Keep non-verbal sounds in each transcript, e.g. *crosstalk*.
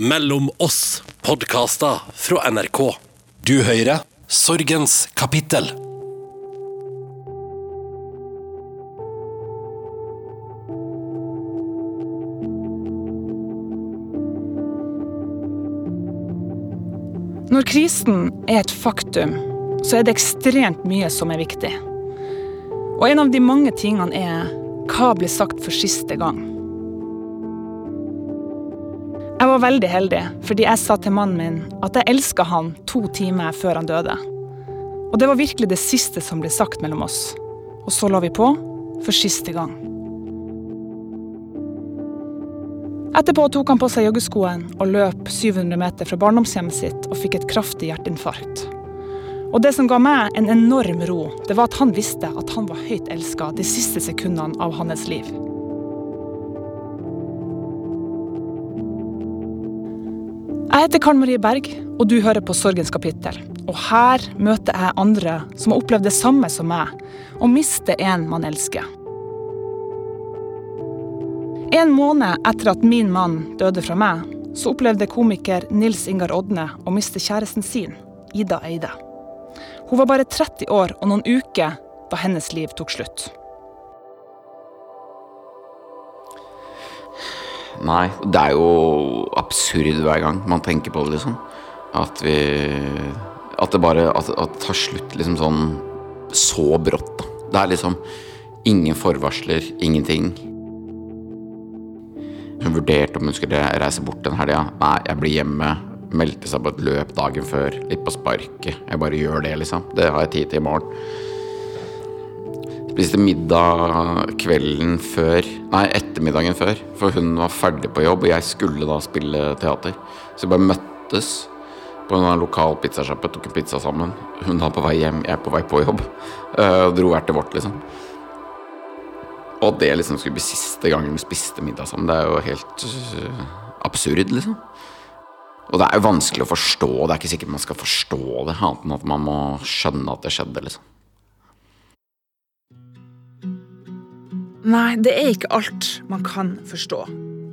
Mellom oss podkaster fra NRK. Du hører Sorgens kapittel. Når krisen er et faktum, så er det ekstremt mye som er viktig. Og en av de mange tingene er hva ble sagt for siste gang? Var veldig heldig, fordi jeg sa til mannen min at jeg elska han to timer før han døde. Og det var virkelig det siste som ble sagt mellom oss. Og så la vi på for siste gang. Etterpå tok han på seg joggeskoen og løp 700 meter fra barndomshjemmet sitt og fikk et kraftig hjerteinfarkt. Og det som ga meg en enorm ro, det var at han visste at han var høyt elska de siste sekundene av hans liv. Jeg heter Karen Marie Berg, og du hører på Sorgens kapittel. Og her møter jeg andre som har opplevd det samme som meg, å miste en man elsker. En måned etter at min mann døde fra meg, så opplevde komiker Nils Ingar Odne å miste kjæresten sin, Ida Eide. Hun var bare 30 år og noen uker da hennes liv tok slutt. Nei, det er jo absurd hver gang man tenker på det, liksom. At vi At det bare At, at det tar slutt liksom sånn så brått, da. Det er liksom ingen forvarsler, ingenting. Hun vurderte om hun skulle reise bort den helga. Nei, jeg blir hjemme. Meldte seg på et løp dagen før. Litt på sparket. Jeg bare gjør det, liksom. Det har jeg tid til i morgen. Spiste middag kvelden før Nei, ettermiddagen før. For hun var ferdig på jobb, og jeg skulle da spille teater. Så vi bare møttes på en lokal pizzasjappe, tok en pizza sammen. Hun er på vei hjem, jeg er på vei på jobb. *laughs* Og dro hvert til vårt, liksom. Og det liksom skulle bli siste gangen vi spiste middag sammen, det er jo helt uh, absurd, liksom. Og det er jo vanskelig å forstå, det er ikke sikkert man skal forstå det, annet enn at man må skjønne at det skjedde, liksom. Nei, det er ikke alt man kan forstå.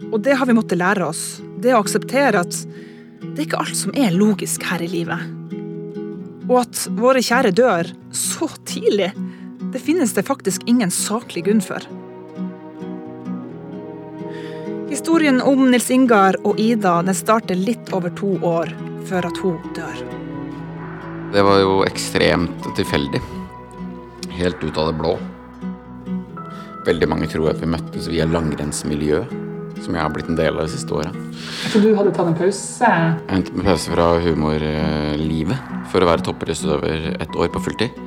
Og det har vi måttet lære oss. Det å akseptere at det er ikke alt som er logisk her i livet. Og at våre kjære dør så tidlig, det finnes det faktisk ingen saklig grunn for. Historien om Nils Ingar og Ida den starter litt over to år før at hun dør. Det var jo ekstremt tilfeldig. Helt ut av det blå. Veldig mange tror at vi møttes via langrennsmiljø, som jeg har blitt en del av det siste året. Så du hadde tatt en pause? En pause fra humorlivet for å være toppidrettsutøver et år på fulltid.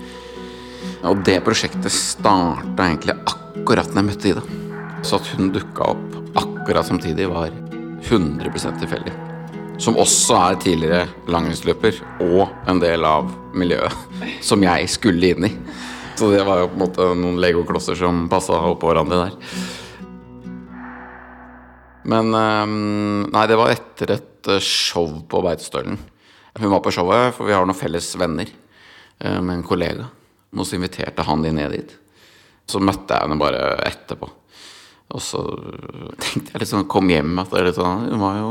Og det prosjektet starta egentlig akkurat når jeg møtte Ida. Så at hun dukka opp akkurat samtidig, var 100% tilfeldig. Som også er tidligere langrennsløper og en del av miljøet som jeg skulle inn i. Så det var jo på en måte noen legoklosser som passa oppå hverandre der. Men Nei, det var etter et show på Beitostølen. Hun var på showet, for vi har noen felles venner med en kollega. Og så inviterte han de ned dit. Så møtte jeg henne bare etterpå. Og så tenkte jeg liksom Kom hjem at det sånn, Hun var jo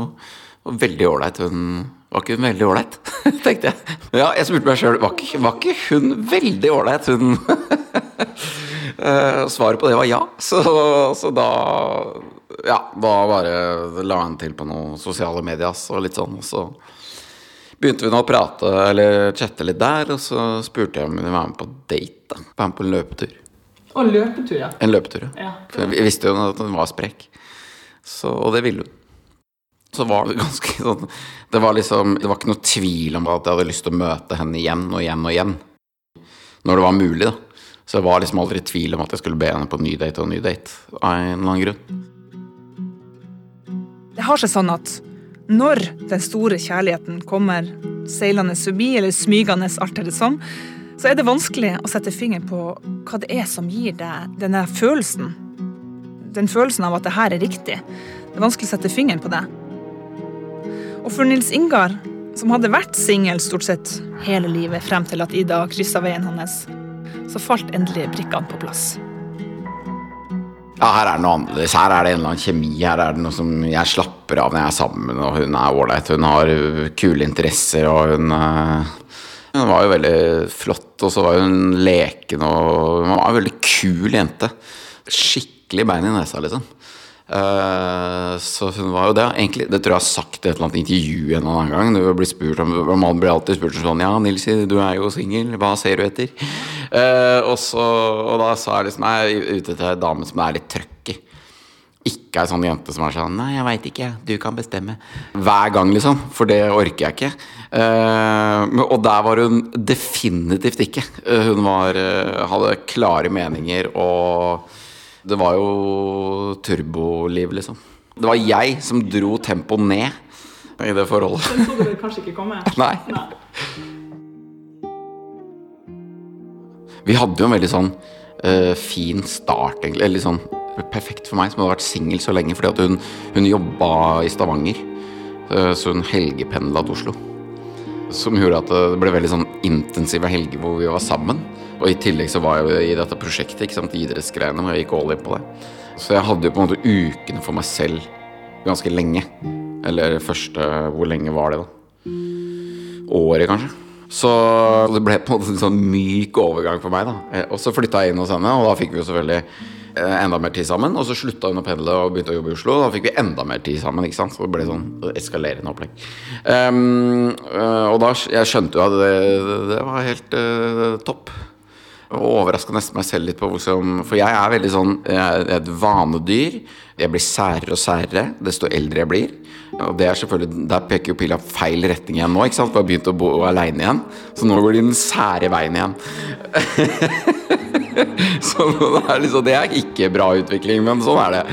veldig ålreit. Hun var ikke hun veldig ålreit? *laughs* tenkte jeg. Ja, jeg spurte meg sjøl var, var, ikke hun veldig ålreit, hun? *laughs* Svaret på det var ja. Så, så da Ja, da bare la han til på noen sosiale medier og litt sånn. Og så begynte vi nå å prate eller chatte litt der, og så spurte jeg om hun ville være med på date. da Være med på en løpetur. Og løpetur, ja. En løpetur, ja. For jeg visste jo at hun var sprek, Så, og det ville hun. Så var det ganske sånn Det var liksom Det var ikke noe tvil om at jeg hadde lyst til å møte henne igjen og igjen og igjen. Når det var mulig, da. Så jeg var liksom aldri tvil om at jeg skulle be henne på ny date og ny date. Av en eller annen grunn. Det har seg sånn at når den store kjærligheten kommer seilende forbi, eller smygende, alt er det som, så er det vanskelig å sette fingeren på hva det er som gir deg denne følelsen. Den følelsen av at det her er riktig. Det er vanskelig å sette fingeren på det. Og for Nils Ingar, som hadde vært singel stort sett hele livet frem til at Ida kryssa veien hans, så falt endelig brikkene på plass. Ja, her er det noe annerledes. Her er det en eller annen kjemi. Her er det noe som jeg slapper av når jeg er sammen, og hun er ålreit. Hun har kule interesser, og hun eh, Hun var jo veldig flott, og så var hun leken, og hun var en veldig kul jente. Skikkelig bein i nesa, liksom. Uh, så hun var jo det. Egentlig, det tror jeg har sagt i et eller annet intervju en eller annen gang. Man blir alltid spurt sånn Ja, Nilsi, du er jo singel. Hva ser du etter? Uh, og, så, og da sa jeg liksom Jeg er ute etter ei dame som er litt trøkk. Ikke ei sånn jente som er sånn Nei, jeg veit ikke, du kan bestemme. Hver gang, liksom. For det orker jeg ikke. Uh, og der var hun definitivt ikke. hun var, hadde klare meninger og det var jo turboliv, liksom. Det var jeg som dro tempoet ned i det forholdet. Den så du kanskje ikke komme? *laughs* Nei. Vi hadde jo en veldig sånn uh, fin start, egentlig. Eller sånn perfekt for meg, som hadde vært singel så lenge. Fordi at hun, hun jobba i Stavanger. Uh, så hun helgependla til Oslo. Som gjorde at det ble veldig sånn intensive helger hvor vi var sammen. Og i tillegg så var jeg jo i dette prosjektet, ikke sant, idrettsgreiene, og jeg gikk all in på det. Så jeg hadde jo på en måte ukene for meg selv ganske lenge. Eller første Hvor lenge var det, da? Året, kanskje. Så det ble på en måte en sånn myk overgang for meg, da. Og så flytta jeg inn hos henne, og da fikk vi jo selvfølgelig enda mer tid sammen. Og så slutta hun å pendle og begynte å jobbe i Oslo. Og da fikk vi enda mer tid sammen. ikke sant? Så det ble sånn eskalerende opplegg. Um, og da jeg skjønte jo at det, det var helt uh, topp. Overraska nesten meg selv litt på hvordan For jeg er veldig sånn Jeg er et vanedyr. Jeg blir særere og særere desto eldre jeg blir. Og det er selvfølgelig Der peker jo pila feil retning igjen nå, ikke sant? For jeg har begynt å bo aleine igjen. Så nå går de den sære veien igjen. *laughs* så det er, liksom, det er ikke bra utvikling, men sånn er det.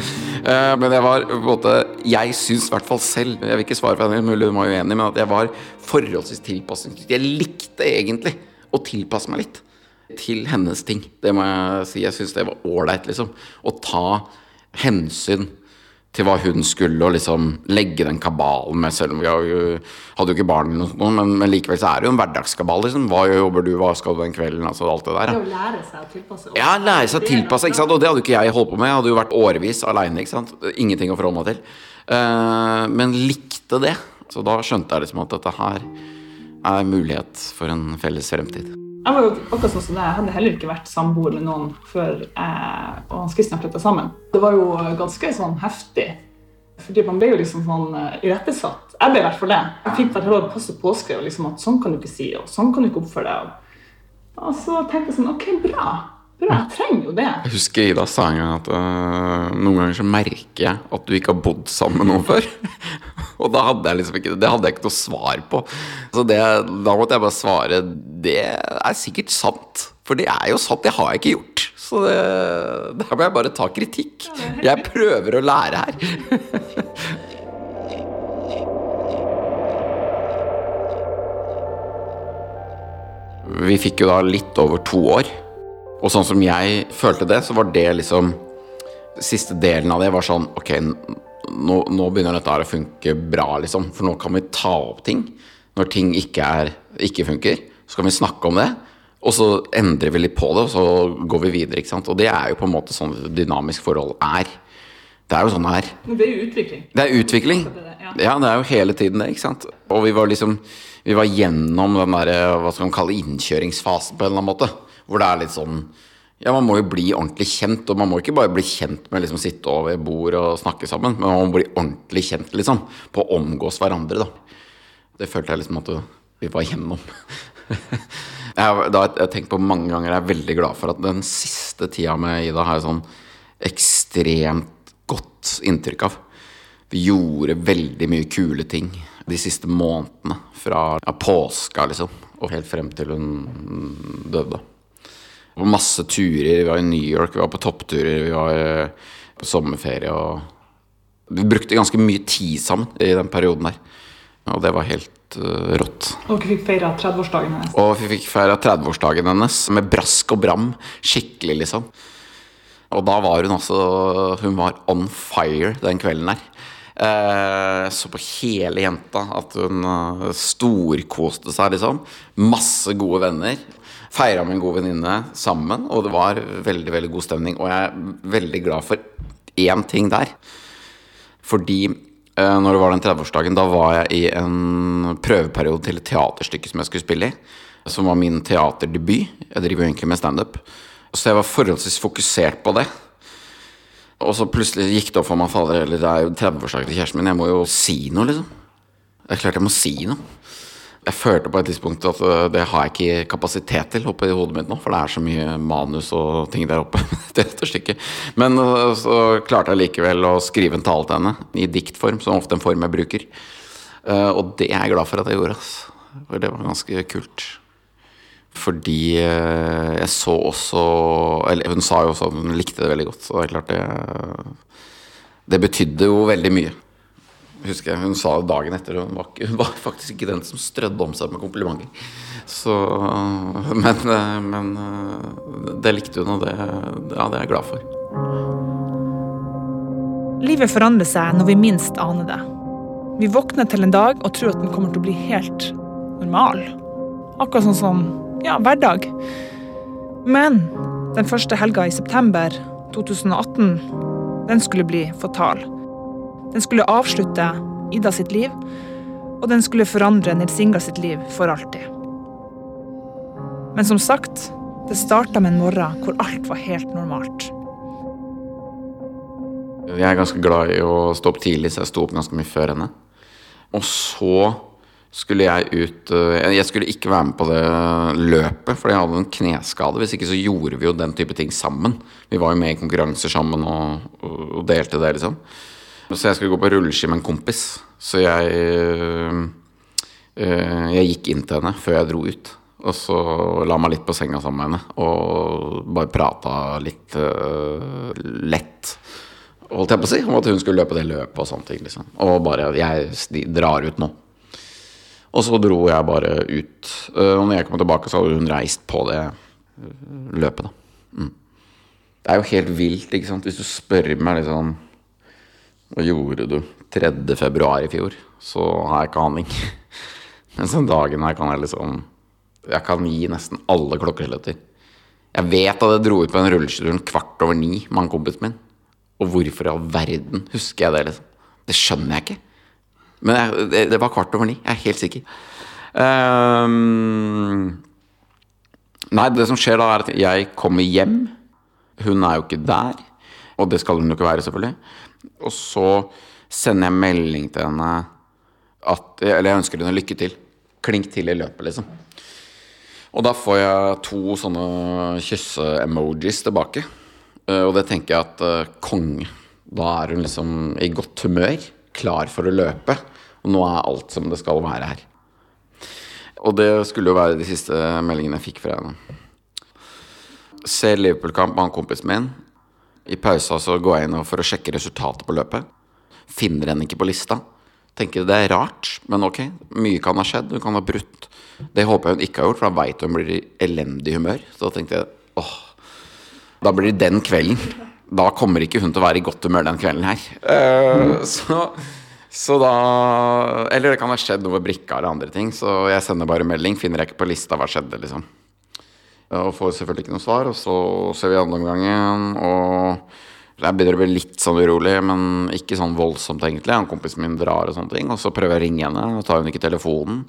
Uh, men jeg var på en måte Jeg syns i hvert fall selv Jeg vil ikke svare på henne, mulig hun var uenig, men at jeg var forholdsvis tilpasningsdyktig. Jeg likte egentlig å tilpasse meg litt til hennes ting. Det må jeg si. Jeg syns det var ålreit, liksom. Å ta hensyn til hva hun skulle, og liksom legge den kabalen med, selv om vi hadde jo ikke barn, eller noe, men, men, likevel så er det jo en hverdagskabal. liksom. Hva jobber du, hva skal du den kvelden? altså alt Det der. Det å lære seg å tilpasse. Ja, lære seg å tilpasse, ikke sant? og det hadde jo ikke jeg holdt på med. Jeg hadde jo vært årevis aleine. Ingenting å forholde meg til. Uh, men likte det. Så da skjønte jeg liksom at dette her er mulighet for en felles fremtid. Jeg var jo akkurat sånn som det. Jeg hadde heller ikke vært samboer med noen før jeg og Hans Christian flytta sammen. Det var jo ganske sånn heftig. Fordi man ble jo liksom sånn uh, irettesatt. Jeg ble i hvert fall det. Jeg fikk hvert råd passe påskrevet liksom, at sånn kan du ikke si, og sånn kan du ikke oppføre deg. Og så tenkte jeg sånn Ok, bra. Bra, jeg trenger jo det. Jeg husker Ida sa en gang at uh, noen ganger så merker jeg at du ikke har bodd sammen med noen *laughs* før. og da hadde jeg liksom ikke Det hadde jeg ikke noe svar på. Så det, da måtte jeg bare svare Det er sikkert sant. For det er jo sant. Det har jeg ikke gjort. Så det, der må jeg bare ta kritikk. Jeg prøver å lære her. *laughs* Vi fikk jo da litt over to år. Og sånn som jeg følte det, så var det liksom Siste delen av det var sånn Ok, nå, nå begynner dette her å funke bra, liksom. For nå kan vi ta opp ting. Når ting ikke, er, ikke funker, så kan vi snakke om det. Og så endrer vi litt på det, og så går vi videre. ikke sant? Og det er jo på en måte sånn dynamisk forhold er. Det er jo sånn det er. Det er jo utvikling. Det er utvikling. Ja, det er jo hele tiden det, ikke sant. Og vi var liksom Vi var gjennom den derre, hva skal man kalle innkjøringsfasen på en eller annen måte. Hvor det er litt sånn Ja, man må jo bli ordentlig kjent. Og man må ikke bare bli kjent med liksom sitte over bord og snakke sammen, men man må bli ordentlig kjent, liksom. På å omgås hverandre, da. Det følte jeg liksom at vi var gjennom. *laughs* jeg har tenkt på mange ganger Jeg er veldig glad for at den siste tida med Ida har jeg sånn ekstremt godt inntrykk av. Vi gjorde veldig mye kule ting de siste månedene. Fra ja, påska, liksom, og helt frem til hun døde. Det var masse turer. Vi var i New York, vi var på toppturer, vi var eh, på sommerferie og Vi brukte ganske mye tid sammen i den perioden der. Og det var helt uh, rått. Og dere fikk feira 30-årsdagen hennes? Og vi fikk feira 30-årsdagen hennes med brask og bram. Skikkelig, liksom. Og da var hun altså Hun var on fire den kvelden der. Eh, så på hele jenta at hun uh, storkoste seg, liksom. Masse gode venner feira med en god venninne sammen, og det var veldig, veldig god stemning. Og jeg er veldig glad for én ting der. Fordi eh, når det var den 30-årsdagen, da var jeg i en prøveperiode til et teaterstykke som jeg skulle spille i. Som var min teaterdebut. Jeg driver jo egentlig med standup. Så jeg var forholdsvis fokusert på det. Og så plutselig gikk det opp for meg fader, det er jo 30-årsdagen til kjæresten min, jeg må jo si noe, liksom. Det er klart jeg må si noe. Jeg følte på et tidspunkt at øh, det har jeg ikke kapasitet til oppe i hodet mitt nå, for det er så mye manus og ting der oppe. *laughs* det er stykket. Men øh, så klarte jeg likevel å skrive en tale til henne i diktform, som ofte en form jeg bruker. Uh, og det er jeg glad for at jeg gjorde. For det var ganske kult. Fordi jeg så også Eller hun sa jo også at hun likte det veldig godt, så det er klart det Det betydde jo veldig mye husker jeg hun sa dagen etter. Hun var, hun var faktisk ikke den som strødde om seg med komplimenter. Så, men, men, det likte hun, og det, ja, det er jeg glad for. Livet forandrer seg når vi minst aner det. Vi våkner til en dag og tror at den kommer til å bli helt normal. Akkurat sånn som ja, hverdag. Men den første helga i september 2018, den skulle bli fatal. Den skulle avslutte Ida sitt liv, og den skulle forandre Nils Inga sitt liv for alltid. Men som sagt, det starta med en morgen hvor alt var helt normalt. Jeg er ganske glad i å stå opp tidlig, så jeg sto opp ganske mye før henne. Og så skulle jeg ut eh, Jeg skulle ikke være med på det løpet, fordi jeg hadde en kneskade. Hvis ikke så gjorde vi jo den type ting sammen. Vi var jo med i konkurranser sammen og, og delte det, liksom. Så jeg skulle gå på rulleski med en kompis. Så jeg øh, Jeg gikk inn til henne før jeg dro ut. Og så la meg litt på senga sammen med henne og bare prata litt øh, lett. Holdt jeg på å si, om at hun skulle løpe det løpet og sånne ting. Liksom. Og bare Jeg drar ut nå. Og så dro jeg bare ut. Og når jeg kom tilbake, så hadde hun reist på det løpet, da. Mm. Det er jo helt vilt, ikke sant. Hvis du spør meg liksom hva gjorde du 3. februar i fjor? Så har jeg ikke aning. *laughs* Men den dagen her kan jeg liksom Jeg kan gi nesten alle klokkesletter. Jeg vet at jeg dro ut på en rulleskitur kvart over ni med han kompisen min. Og hvorfor i all verden husker jeg det, liksom? Det skjønner jeg ikke. Men jeg, det, det, var kvart over ni. Jeg er helt sikker. Um, nei, det som skjer da, er at jeg kommer hjem. Hun er jo ikke der. Og det skal hun jo ikke være, selvfølgelig. Og så sender jeg melding til henne at Eller jeg ønsker henne lykke til. Klink til i løpet, liksom. Og da får jeg to sånne kysse-emojis tilbake. Eh, og det tenker jeg at uh, konge. Da er hun liksom i godt humør, klar for å løpe. Og nå er alt som det skal være her. Og det skulle jo være de siste meldingene jeg fikk fra henne. Ser Liverpool-kamp med han kompisen min. I pausa så går jeg inn for å sjekke resultatet på løpet. Finner henne ikke på lista. Tenker det er rart, men ok. Mye kan ha skjedd. Hun kan ha brutt. Det håper jeg hun ikke har gjort, for da veit hun blir i elendig humør. Så da tenkte jeg åh, da blir det den kvelden. Da kommer ikke hun til å være i godt humør den kvelden her. Uh, så, så, da Eller det kan ha skjedd noe med brikka eller andre ting. Så jeg sender bare melding. Finner jeg ikke på lista hva skjedde, liksom. Og får selvfølgelig ikke noe svar. Og så ser vi andre omgangen, og jeg begynner å bli litt sånn urolig, men ikke sånn voldsomt, egentlig. Han kompisen min drar og sånne ting. Og så prøver jeg å ringe henne, og tar hun ikke telefonen.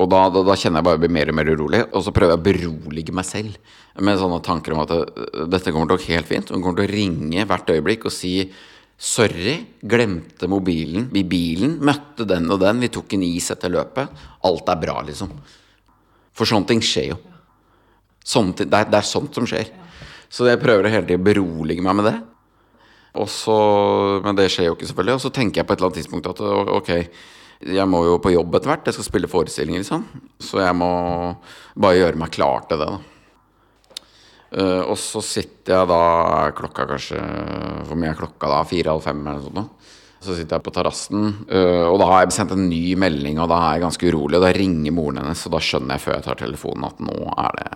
Og da, da, da, kjenner jeg bare blir mer og mer urolig. Og så prøver jeg å berolige meg selv med sånne tanker om at det, dette kommer til å gå helt fint. Hun kommer til å ringe hvert øyeblikk og si Sorry, glemte mobilen i bilen. Møtte den og den. Vi tok en is etter løpet. Alt er bra, liksom. For sånne ting skjer jo. Sånt, det, er, det, er, sånt som skjer. Så jeg prøver hele tiden å berolige meg med det. Og så, men det skjer jo ikke, selvfølgelig. Og så tenker jeg på et eller annet tidspunkt at ok, jeg må jo på jobb etter hvert. Jeg skal spille forestillinger, liksom. Så jeg må bare gjøre meg klar til det, da. Uh, og så sitter jeg da klokka kanskje Hvor mye er klokka da? Fire-halv fem eller noe sånt. Så sitter jeg på terrassen, uh, og da har jeg sendt en ny melding, og da er jeg ganske urolig. Og da ringer moren hennes, og da skjønner jeg før jeg tar telefonen at nå er det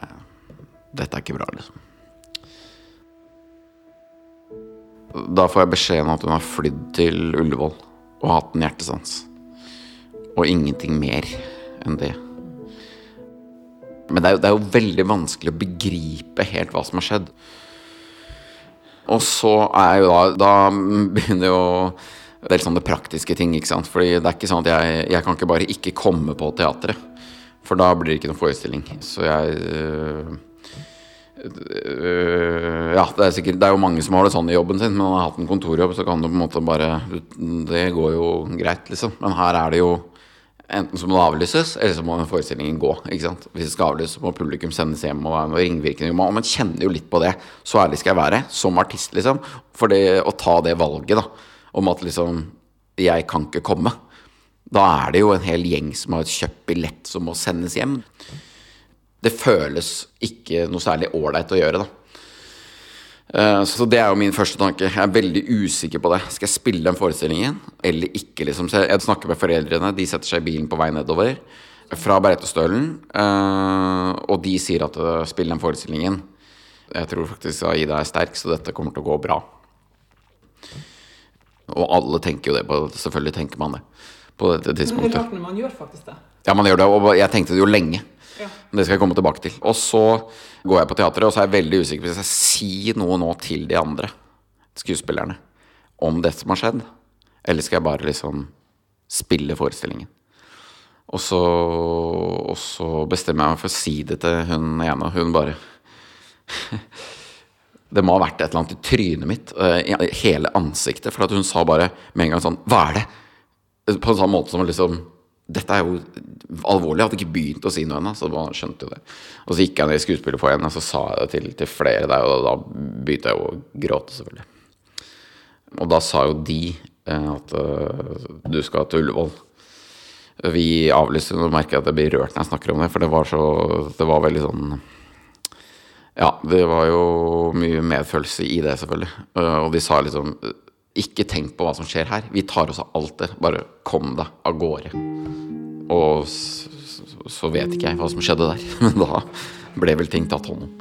dette er ikke bra, liksom. Da får jeg beskjed om at hun har flydd til Ullevål og hatt en hjertestans. Og ingenting mer enn det. Men det er, jo, det er, jo, veldig vanskelig å begripe helt hva som har skjedd. Og så er jo da Da begynner jo Det er sånn det praktiske ting, ikke sant. Fordi det er ikke sånn at jeg, jeg kan ikke bare ikke komme på teatret. For da blir det ikke noen forestilling. Så jeg øh, Ja, det er, sikkert, det er jo mange som har det sånn i jobben sin, men man har hatt en kontorjobb, så kan du på en måte bare Det går jo greit, liksom. Men her er det jo Enten så må det avlyses, eller så må den forestillingen gå. ikke sant? Hvis det skal avlyses, så må publikum sendes hjem. og være noe ringvirkning. Og man kjenner jo litt på det. Så ærlig skal jeg være, som artist, liksom. For det å ta det valget, da, om at liksom Jeg kan ikke komme. Da er det jo en hel gjeng som har kjøpt billett som må sendes hjem. Det føles ikke noe særlig ålreit å gjøre, da. Eh, Så det er jo min første tanke. Jeg er veldig usikker på det. Skal jeg spille den forestillingen eller ikke? liksom Så Jeg snakker med foreldrene, de setter seg i bilen på vei nedover fra Beitostølen. eh, Og de sier at eh, spill den forestillingen. Jeg tror faktisk Aida er sterk, så dette kommer til å gå bra. Og alle tenker jo det. På, selvfølgelig tenker man det på dette Men det er tidspunktet. når man gjør faktisk det. Ja, man gjør det, og jeg tenkte det jo lenge. Ja. Men det skal jeg komme tilbake til. Og så går jeg på teatret, og så er jeg veldig usikker på hvis jeg sier noe nå til de andre skuespillerne om det som har skjedd. Eller skal jeg bare liksom spille forestillingen? Og så, og så bestemmer jeg meg for å si det til hun ene, og hun bare *laughs* Det må ha vært et eller annet i trynet mitt, eh, i hele ansiktet. For hun sa bare med en gang sånn Hva er det? På en sånn måte som liksom Dette er jo alvorlig. Jeg hadde ikke begynt å si noe ennå, så man skjønte jo det. Og så gikk jeg ned i skuespillerfoajeen, og så sa jeg det til, til flere der, og da begynte jeg jo å gråte, selvfølgelig. Og da sa jo de eh, at eh, du skal til Ullevål. Vi avlyste, og merker jeg at jeg blir rørt når jeg snakker om det, for det var så Det var veldig sånn Ja, det var jo mye medfølelse i det, selvfølgelig. Eh, Og de sa liksom Ikke tenk på hva som skjer her. Vi tar oss av alt det. Bare kom deg av gårde. Og så vet ikke jeg hva som skjedde der, *laughs* men da ble vel ting tatt hånd om.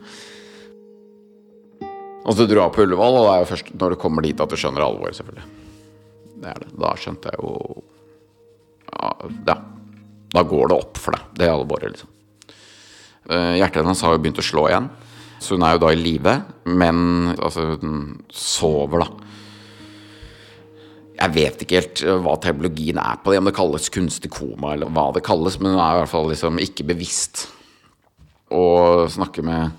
Og så dro jeg på Ullevål, og det er jo først når du kommer dit at du skjønner alvoret, selvfølgelig. Det er det. Da skjønte jeg jo ja, ja. Da går det opp for deg, det alvoret, liksom. Eh, Hjertet hennes har jo begynt å slå igjen, så hun er jo da i live, men altså, hun sover, da. Jeg vet ikke helt eh, hva terminologien er på det, om det kalles kunstig koma, eller hva det kalles, men hun er i hvert fall liksom ikke bevisst. Og snakke med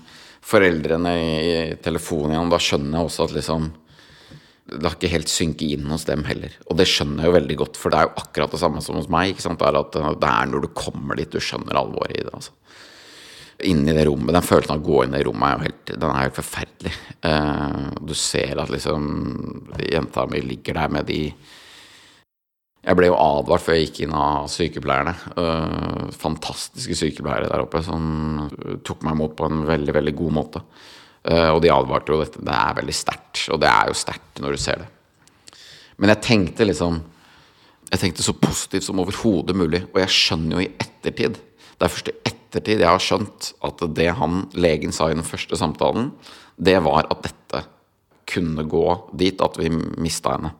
foreldrene i i telefonen igjen, da skjønner jeg også at liksom det har ikke helt synket inn hos dem heller. Og det skjønner jeg jo veldig godt, for det er jo akkurat det samme som hos meg. ikke sant? Det er at det er når du kommer dit du skjønner alvoret i det. altså. Inni det rommet, Den følelsen av å gå inn i det rommet er jo helt, den er helt forferdelig. Eh, du ser at liksom jenta mi ligger der med de Jeg ble jo advart før jeg gikk inn av sykepleierne. Eh, fantastiske sykepleiere der oppe som tok meg imot på en veldig, veldig god måte. Eh, og de advarte jo dette. Det er veldig sterkt, og det er jo sterkt når du ser det. Men jeg tenkte liksom Jeg tenkte så positivt som overhodet mulig, og jeg skjønner jo i ettertid Det er først i ettertid jeg har skjønt at det han, legen, sa i den første samtalen, det var at dette kunne gå dit at vi mista henne.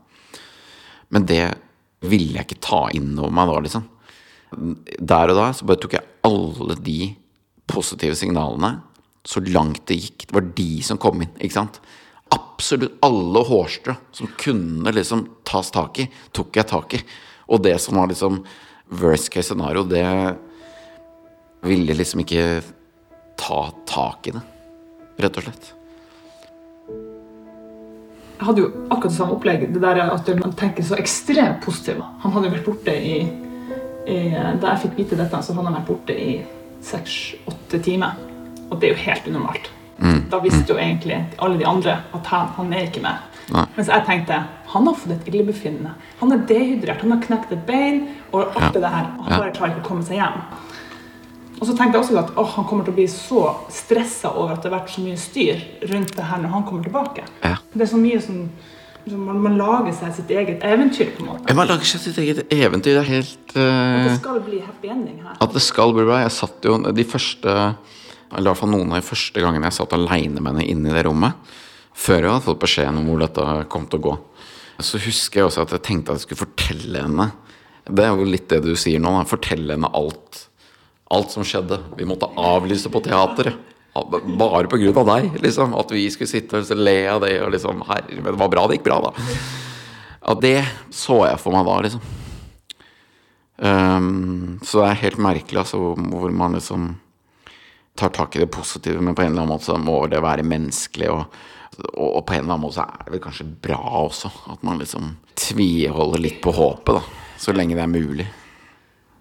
Men det ville jeg ikke ta inn over meg da, liksom. Der og da så bare tok jeg alle de positive signalene så langt det gikk. Det var de som kom inn, ikke sant. Absolutt alle hårstrå som kunne liksom tas tak i, tok jeg tak i. Og det som var liksom worst case scenario, det ville liksom ikke ta tak i det, rett og slett. Jeg hadde jo akkurat det samme opplegg. Det der at man tenker så ekstremt positivt. Han hadde jo vært borte i, i Da jeg fikk vite dette, så hadde han vært borte i seks-åtte timer. Og det er jo helt unormalt. Da visste jo egentlig alle de andre at han, han er ikke med. Nei. Mens jeg tenkte han har fått et illebefinnende. Han er dehydrert, han har knekt et bein og alt Ja. det der. Han bare klarer ikke å komme seg hjem. Og så tenkte jeg også at oh, han kommer til å bli så stressa over at det har vært så mye styr rundt det her når han kommer tilbake. Ja. Det er så mye som, som man, man lager seg sitt eget eventyr, på en måte. Man lager seg sitt eget eventyr. Det er helt At Det skal bli happy ending her. At det skal bli bra. Jeg satt jo de første Eller i hvert fall noen av de første gangene jeg satt aleine med henne inne i det rommet, før jeg hadde fått beskjeden om hvor dette kom til å gå, så husker jeg også at jeg tenkte at jeg skulle fortelle henne Det er jo litt det du sier nå. Da. Fortelle henne alt. Alt som skjedde. Vi måtte avlyse på teateret. Bare grunn av deg, liksom. At vi skulle sitte og le av det. Og liksom, herre, men det var bra det gikk bra, da. Ja, det så jeg for meg da, liksom. Um, så det er helt merkelig, altså, hvor, man liksom tar tak i det positive, men på en eller annen måte så må det være menneskelig. Og, og på en eller annen måte så er det vel kanskje bra også, at man liksom tviholder litt på håpet, da. Så lenge det er mulig.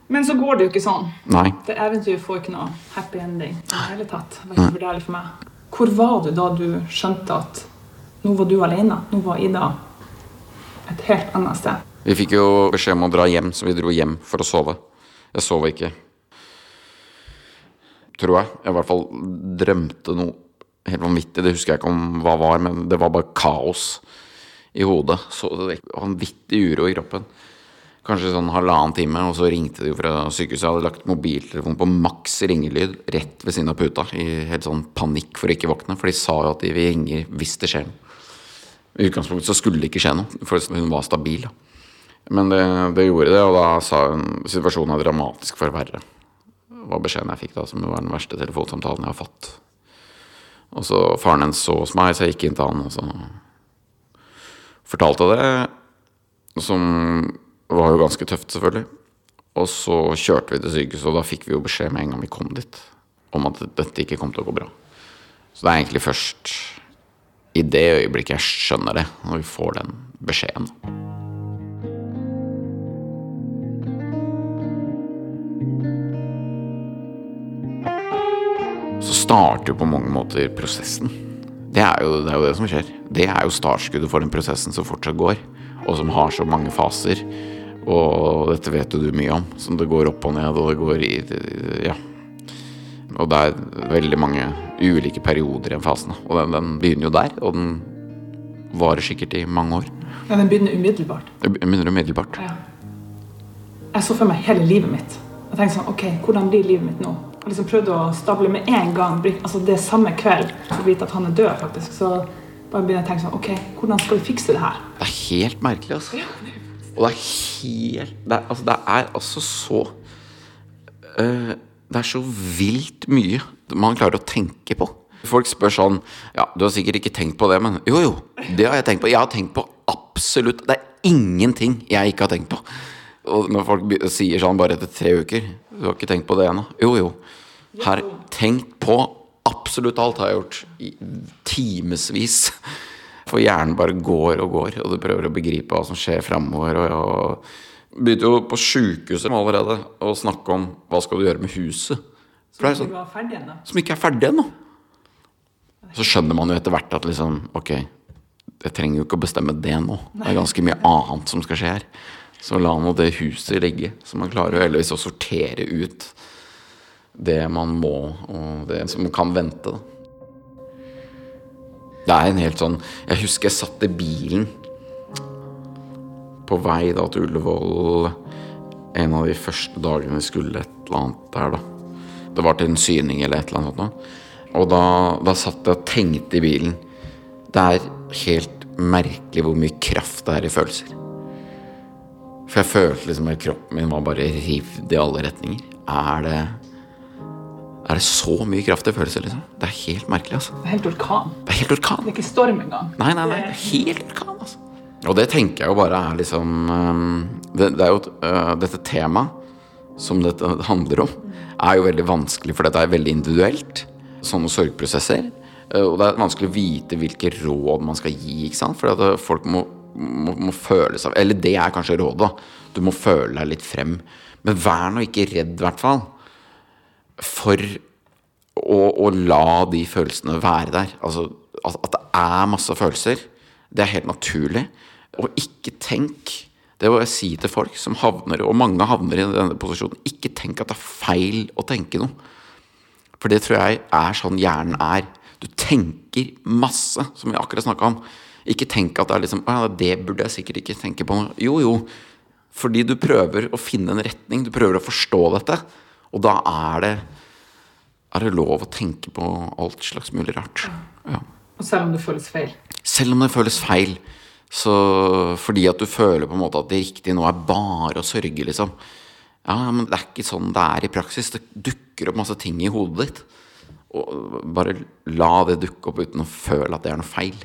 Men så går det jo ikke sånn. Nei. Det eventyret får ikke noe happy ending. i det hele tatt. Det var for ærlig for meg. Hvor var du da du skjønte at nå var du alene? Nå var Ida et helt annet sted. Vi fikk jo beskjed om å dra hjem, så vi dro hjem for å sove. Jeg sov ikke. Tror jeg. Jeg i hvert fall drømte noe helt vanvittig. Det husker jeg ikke om hva var, men det var bare kaos i hodet. Så det var vanvittig uro i kroppen. Kanskje sånn halvannen time, og så ringte de fra sykehuset. Jeg hadde lagt mobiltelefonen på maks ringelyd rett ved siden av puta. I helt sånn panikk for å ikke våkne, for de sa jo at de vil ringe hvis det skjer noe. I utgangspunktet så skulle det ikke skje noe, for hun var stabil. Men det, det gjorde det, og da sa hun situasjonen er dramatisk forverret. Det var beskjeden jeg fikk da, som var den verste telefonsamtalen jeg har fått. Og så faren hennes så hos meg, så jeg gikk inn til han og så fortalte det. Som var jo ganske tøft, selvfølgelig. Og så kjørte vi til sykehuset, og da fikk vi jo beskjed med en gang vi kom dit, om at dette ikke kom til å gå bra. Så det er egentlig først i det øyeblikket jeg skjønner det, når vi får den beskjeden. Så starter jo på mange måter prosessen. Det er, jo, det er jo det som skjer. Det er jo startskuddet for den prosessen som fortsatt går, og som har så mange faser. Og dette vet jo du mye om, som det går opp og ned, og det går i Ja. Og det er veldig mange ulike perioder i den fasen. Og den, den begynner jo der, og den varer sikkert i mange år. Ja, Den begynner umiddelbart. Den begynner umiddelbart. Ja. Jeg så for meg hele livet mitt. Jeg tenkte sånn, ok, Hvordan blir livet mitt nå? Jeg liksom prøvde å stable med en gang. altså Det samme kveld for å vite at han er død, faktisk. Så bare begynner å tenke sånn, ok, hvordan skal vi fikse det her? Det er helt merkelig, altså. Og det er helt Det er, altså, det er altså så uh, Det er så vilt mye man klarer å tenke på. Folk spør sånn Ja, du har sikkert ikke tenkt på det, men jo, jo. Det har jeg tenkt på. Jeg har tenkt på absolutt Det er ingenting jeg ikke har tenkt på. Og når folk sier sånn bare etter tre uker Du har ikke tenkt på det ennå? Jo, jo. Her, tenkt på absolutt alt har jeg gjort. I timevis. For hjernen bare går og går, og du prøver å begripe hva som skjer framover. Og, og begynte jo på sjukehuset allerede å snakke om hva skal du gjøre med huset. Som, sånn, som ikke er ferdig ennå. Så skjønner man jo etter hvert at liksom Ok, jeg trenger jo ikke å bestemme det nå. Det er ganske mye annet som skal skje her. Så la nå det huset ligge. Så man klarer jo heldigvis å sortere ut det man må, og det som kan vente. Det er en helt sånn Jeg husker jeg satt i bilen på vei da til Ullevål en av de første dagene vi skulle et eller annet der, da. Det var til en syning eller et eller annet. Og da, da satt jeg og tenkte i bilen. Det er helt merkelig hvor mye kraft det er i følelser. For jeg følte liksom at kroppen min var bare rivd i alle retninger. Er det Er det så mye kraft følelser, liksom? Det er helt merkelig, altså. Det er helt orkan. Det er helt orkan. Det er ikke storm engang. Nei, nei, nei. det er Helt orkan, altså. Og det tenker jeg jo bare er liksom det, det er jo øh, Dette temaet som dette handler om, er jo veldig vanskelig, for dette er veldig individuelt. Sånne sorgprosesser. Øh, Og det er vanskelig å vite hvilke råd man skal gi, ikke sant. For at øh, folk må, må, må føle seg Eller det er kanskje rådet, da. Du må føle deg litt frem. Men vær nå ikke redd, i hvert fall. For å, å la de følelsene være der. Altså at, at det er masse følelser. Det er helt naturlig. Og ikke tenk Det må jeg si til folk som havner, og mange havner i denne posisjonen, ikke tenk at det er feil å tenke noe. For det tror jeg er sånn hjernen er. Du tenker masse, som vi akkurat snakka om. Ikke tenk at det er liksom «Å ja, Det burde jeg sikkert ikke tenke på. Jo, jo. Fordi du prøver å finne en retning. Du prøver å forstå dette. Og da er det er det lov å tenke på alt slags mulig rart. Ja. Og selv om det føles feil. Selv om det føles feil. Så fordi at du føler på en måte at det riktige nå er bare å sørge, liksom. Ja, men det er ikke sånn det er i praksis. Det dukker opp masse ting i hodet ditt. Og bare la det dukke opp uten å føle at det er noe feil.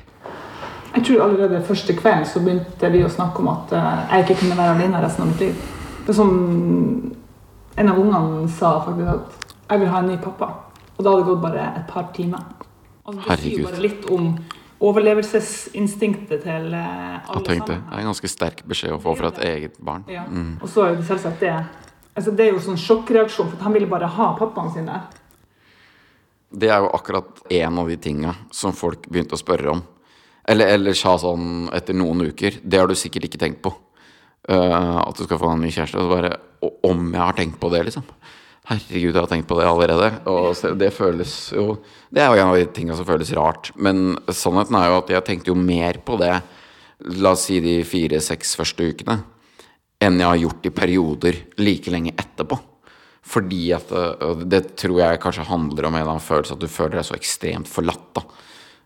Jeg tror allerede første kvelden så begynte vi å snakke om at eh, jeg ikke kunne være alene resten av mitt liv. Det er som en av ungene sa faktisk at jeg vil ha en ny pappa. Og da hadde det gått bare et par timer. Altså, det sier Herregud. jo bare litt om overlevelsesinstinktet til eh, alle sammen. det er en ganske sterk beskjed å få fra et eget barn. Ja. Og så er det selvsagt det altså Det er jo sånn sjokkreaksjon, for han ville bare ha pappaen sin der. Det er jo akkurat en av de tinga som folk begynte å spørre om. Eller eller sa sånn etter noen uker. Det har du sikkert ikke tenkt på. Eh, at du skal få en ny kjæreste. Og så bare Om jeg har tenkt på det, liksom. Herregud, jeg har tenkt på det allerede. Og det føles jo Det er jo en av de tinga som føles rart. Men sannheten er jo at jeg tenkte jo mer på det, la oss si de fire-seks første ukene, enn jeg har gjort i perioder like lenge etterpå. Fordi at øh, Det tror jeg kanskje handler om en eller annen følelse at du føler deg så ekstremt forlatt. da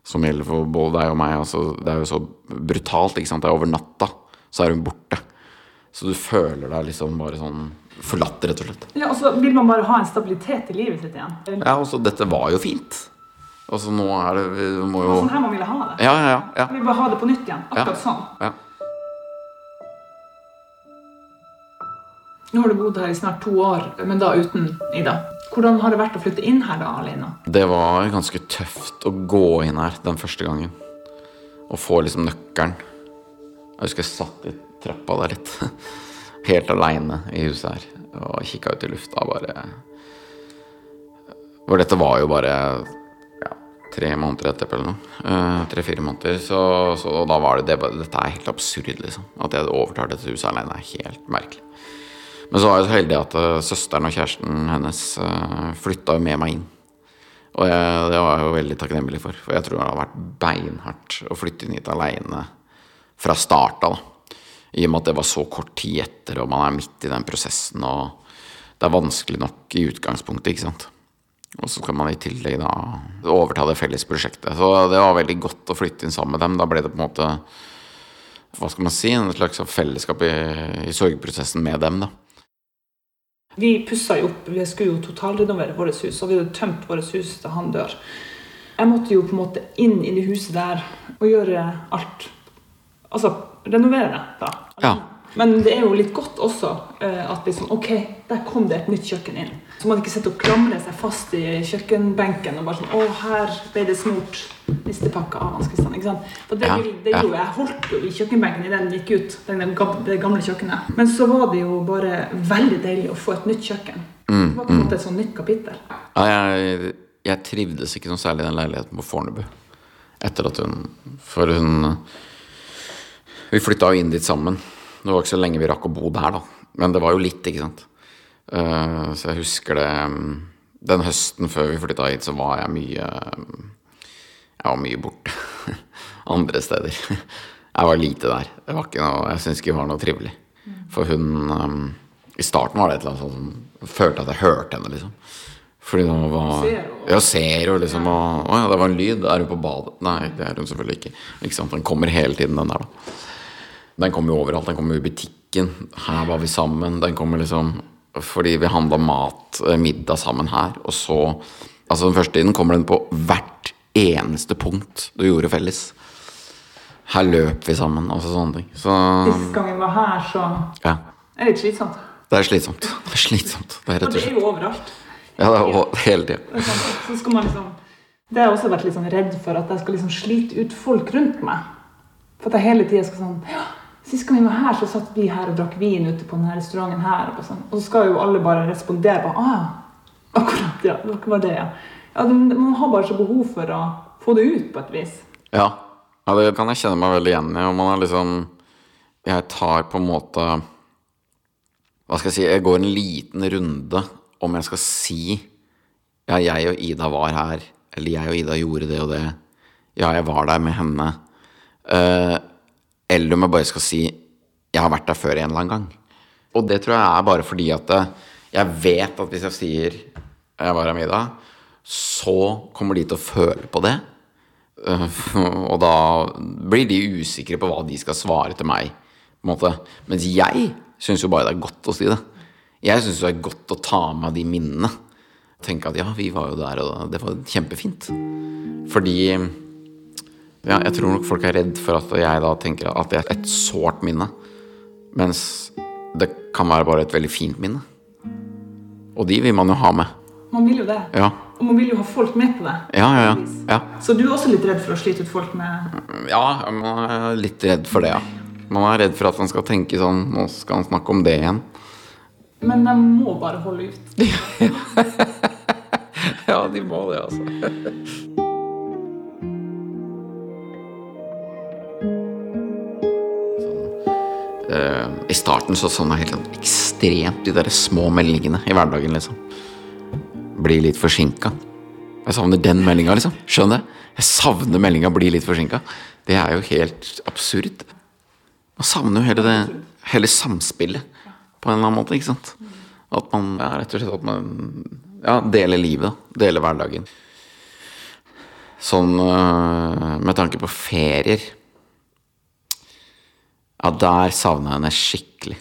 Som gjelder for både deg og meg. Altså, det er jo så brutalt. ikke sant Det er over natta, så er hun borte. Så du føler deg liksom bare sånn forlatt, rett og slett. Ja, Og så vil man bare ha en stabilitet i livet sitt igjen. Ja, og så dette var jo fint. Og så nå er det Vi må jo Sånn her man ville ha det. Ja, ja, ja. ja. Vi vil bare ha det på nytt igjen. Akkurat Ja. sånn. ja. Nå har du bodd her i snart to år, men da uten Ida. Hvordan har det vært å flytte inn her da, alene? Det var ganske tøft å gå inn her den første gangen. Og få liksom nøkkelen. Jeg husker jeg satt i trappa der litt. *laughs* Helt aleine i huset her. Og kikka ut i lufta bare For dette var jo bare ja, tre måneder etterpå eller noe. Uh, Tre-fire måneder. Så, så da var det, det Dette er helt absurd, liksom. At jeg overtar dette huset alene er helt merkelig. Men så var jeg så heldig at eh, søsteren og kjæresten hennes uh, flytta jo med meg inn. Og jeg, det var jeg jo veldig takknemlig for, for jeg tror det har vært beinhardt å flytte inn hit aleine fra starta. da. I og med at det var så kort tid etter, og man er midt i den prosessen, og det er vanskelig nok i utgangspunktet, ikke sant. Og så skal man i tillegg da overta det felles prosjektet. Så det var veldig godt å flytte inn sammen med dem. Da ble det på en måte, hva skal man si, en slags fellesskap i, i sorgprosessen med dem, da. Vi pussa jo opp, vi skulle jo totalrenovere vårt hus, og vi hadde tømt vårt hus til han dør. Jeg måtte jo på en måte inn i det huset der og gjøre alt. Altså renovere da. Ja. Men det er jo litt godt også eh, at liksom, ok, der kom det et nytt kjøkken inn. Så man ikke sitter og klamrer seg fast i kjøkkenbenken og bare sånn Å, her ble det smurt nistepakka av Christian Ikke sant? For det, Ja, det ja. gjorde jeg. Jeg holdt jo i kjøkkenbenken i den gikk ut. Den det gamle kjøkkenet. Men så var det jo bare veldig deilig å få et nytt kjøkken. Mm, Det var på en måte et sånt nytt kapittel. Ja, jeg, jeg trivdes ikke noe særlig i den leiligheten på Fornebu. Etter at hun For hun Vi flytta jo inn dit sammen. Det var ikke så lenge vi rakk å bo der, da. Men det var jo litt, ikke sant. Uh, så jeg husker det mm, Den høsten før vi flytta hit, så var jeg mye mm, Jeg var mye borte. *laughs* Andre steder. *laughs* Jeg var lite der. Det var ikke noe, jeg syns ikke det var noe trivelig. For hun um, I starten var det et eller annet sånn som Følte at jeg hørte henne, liksom. Fordi hun var Ja, ser jo liksom og, Å ja, det var en lyd. Er hun på badet? Nei, det er hun selvfølgelig ikke. Ikke sant? Den kommer hele tiden, den der, da. Den kommer jo overalt. Den kommer jo i butikken. Her var vi sammen. Den kommer liksom fordi vi handla mat, eh, middag sammen her. Og så Altså den første tiden kommer den på hvert eneste punkt du gjorde felles. Her løp vi sammen, altså sånne ting. Så Sist gang vi var her, så ja. er det litt slitsomt. Det er slitsomt. Det er slitsomt. Det er rett og det er jo overalt. Ja, det er hele tida. Er Så skal man liksom Det har jeg også vært litt sånn redd for, at jeg skal liksom slite ut folk rundt meg. For at jeg hele tida skal sånn ja, Sist gang vi var her, så satt vi her og drakk vin ute på denne restauranten her. Og, sånn. så skal jo alle bare respondere på ah, akkurat, ja, Dere var det, ja. ja det- man har bare så behov for å få det ut på et vis. Ja. ja, det kan jeg kjenne meg veldig igjen i. Og man er liksom Jeg tar på en måte Hva skal jeg si Jeg går en liten runde om jeg skal si Ja, jeg og Ida var her. Eller jeg og Ida gjorde det og det. Ja, jeg var der med henne. Eh, eller om jeg bare skal si jeg har vært der før en eller annen gang. Og det tror jeg er bare fordi at eh, jeg vet at hvis jeg sier jeg var her middag så kommer de til å føle på det. Uh, *laughs* og da blir de usikre på hva de skal svare til meg. På en måte. Mens jeg syns jo bare det er godt å si det. Jeg syns det er godt å ta med de minnene. Tenke at ja, vi var jo der, og det var kjempefint. Fordi Ja, jeg tror nok folk er redd for at jeg da tenker at det er et sårt minne. Mens det kan være bare et veldig fint minne. Og de vil man jo ha med. Man vil jo det. Ja, Og man vil jo ha folk med på det. ja, ja. ja. ja. Så du er også litt redd for å slite ut folk med Ja, man er litt redd for det, ja. Man er redd for at han skal tenke sånn Nå skal han snakke om det igjen. Men de må bare holde ut. *laughs* Ja, de må det, altså. I starten så sånn helt sånn ekstremt de der små meldingene i hverdagen, liksom. Blir litt forsinka. Jeg savner den meldinga, liksom. Skjønner du? Jeg savner meldinga 'bli litt forsinka'. Det er jo helt absurd. Man savner jo hele det hele samspillet på en eller annen måte, ikke sant. At man ja, rett og slett at man ja, deler livet, da. Deler hverdagen. Sånn øh, med tanke på ferier Ja, der savner jeg henne skikkelig.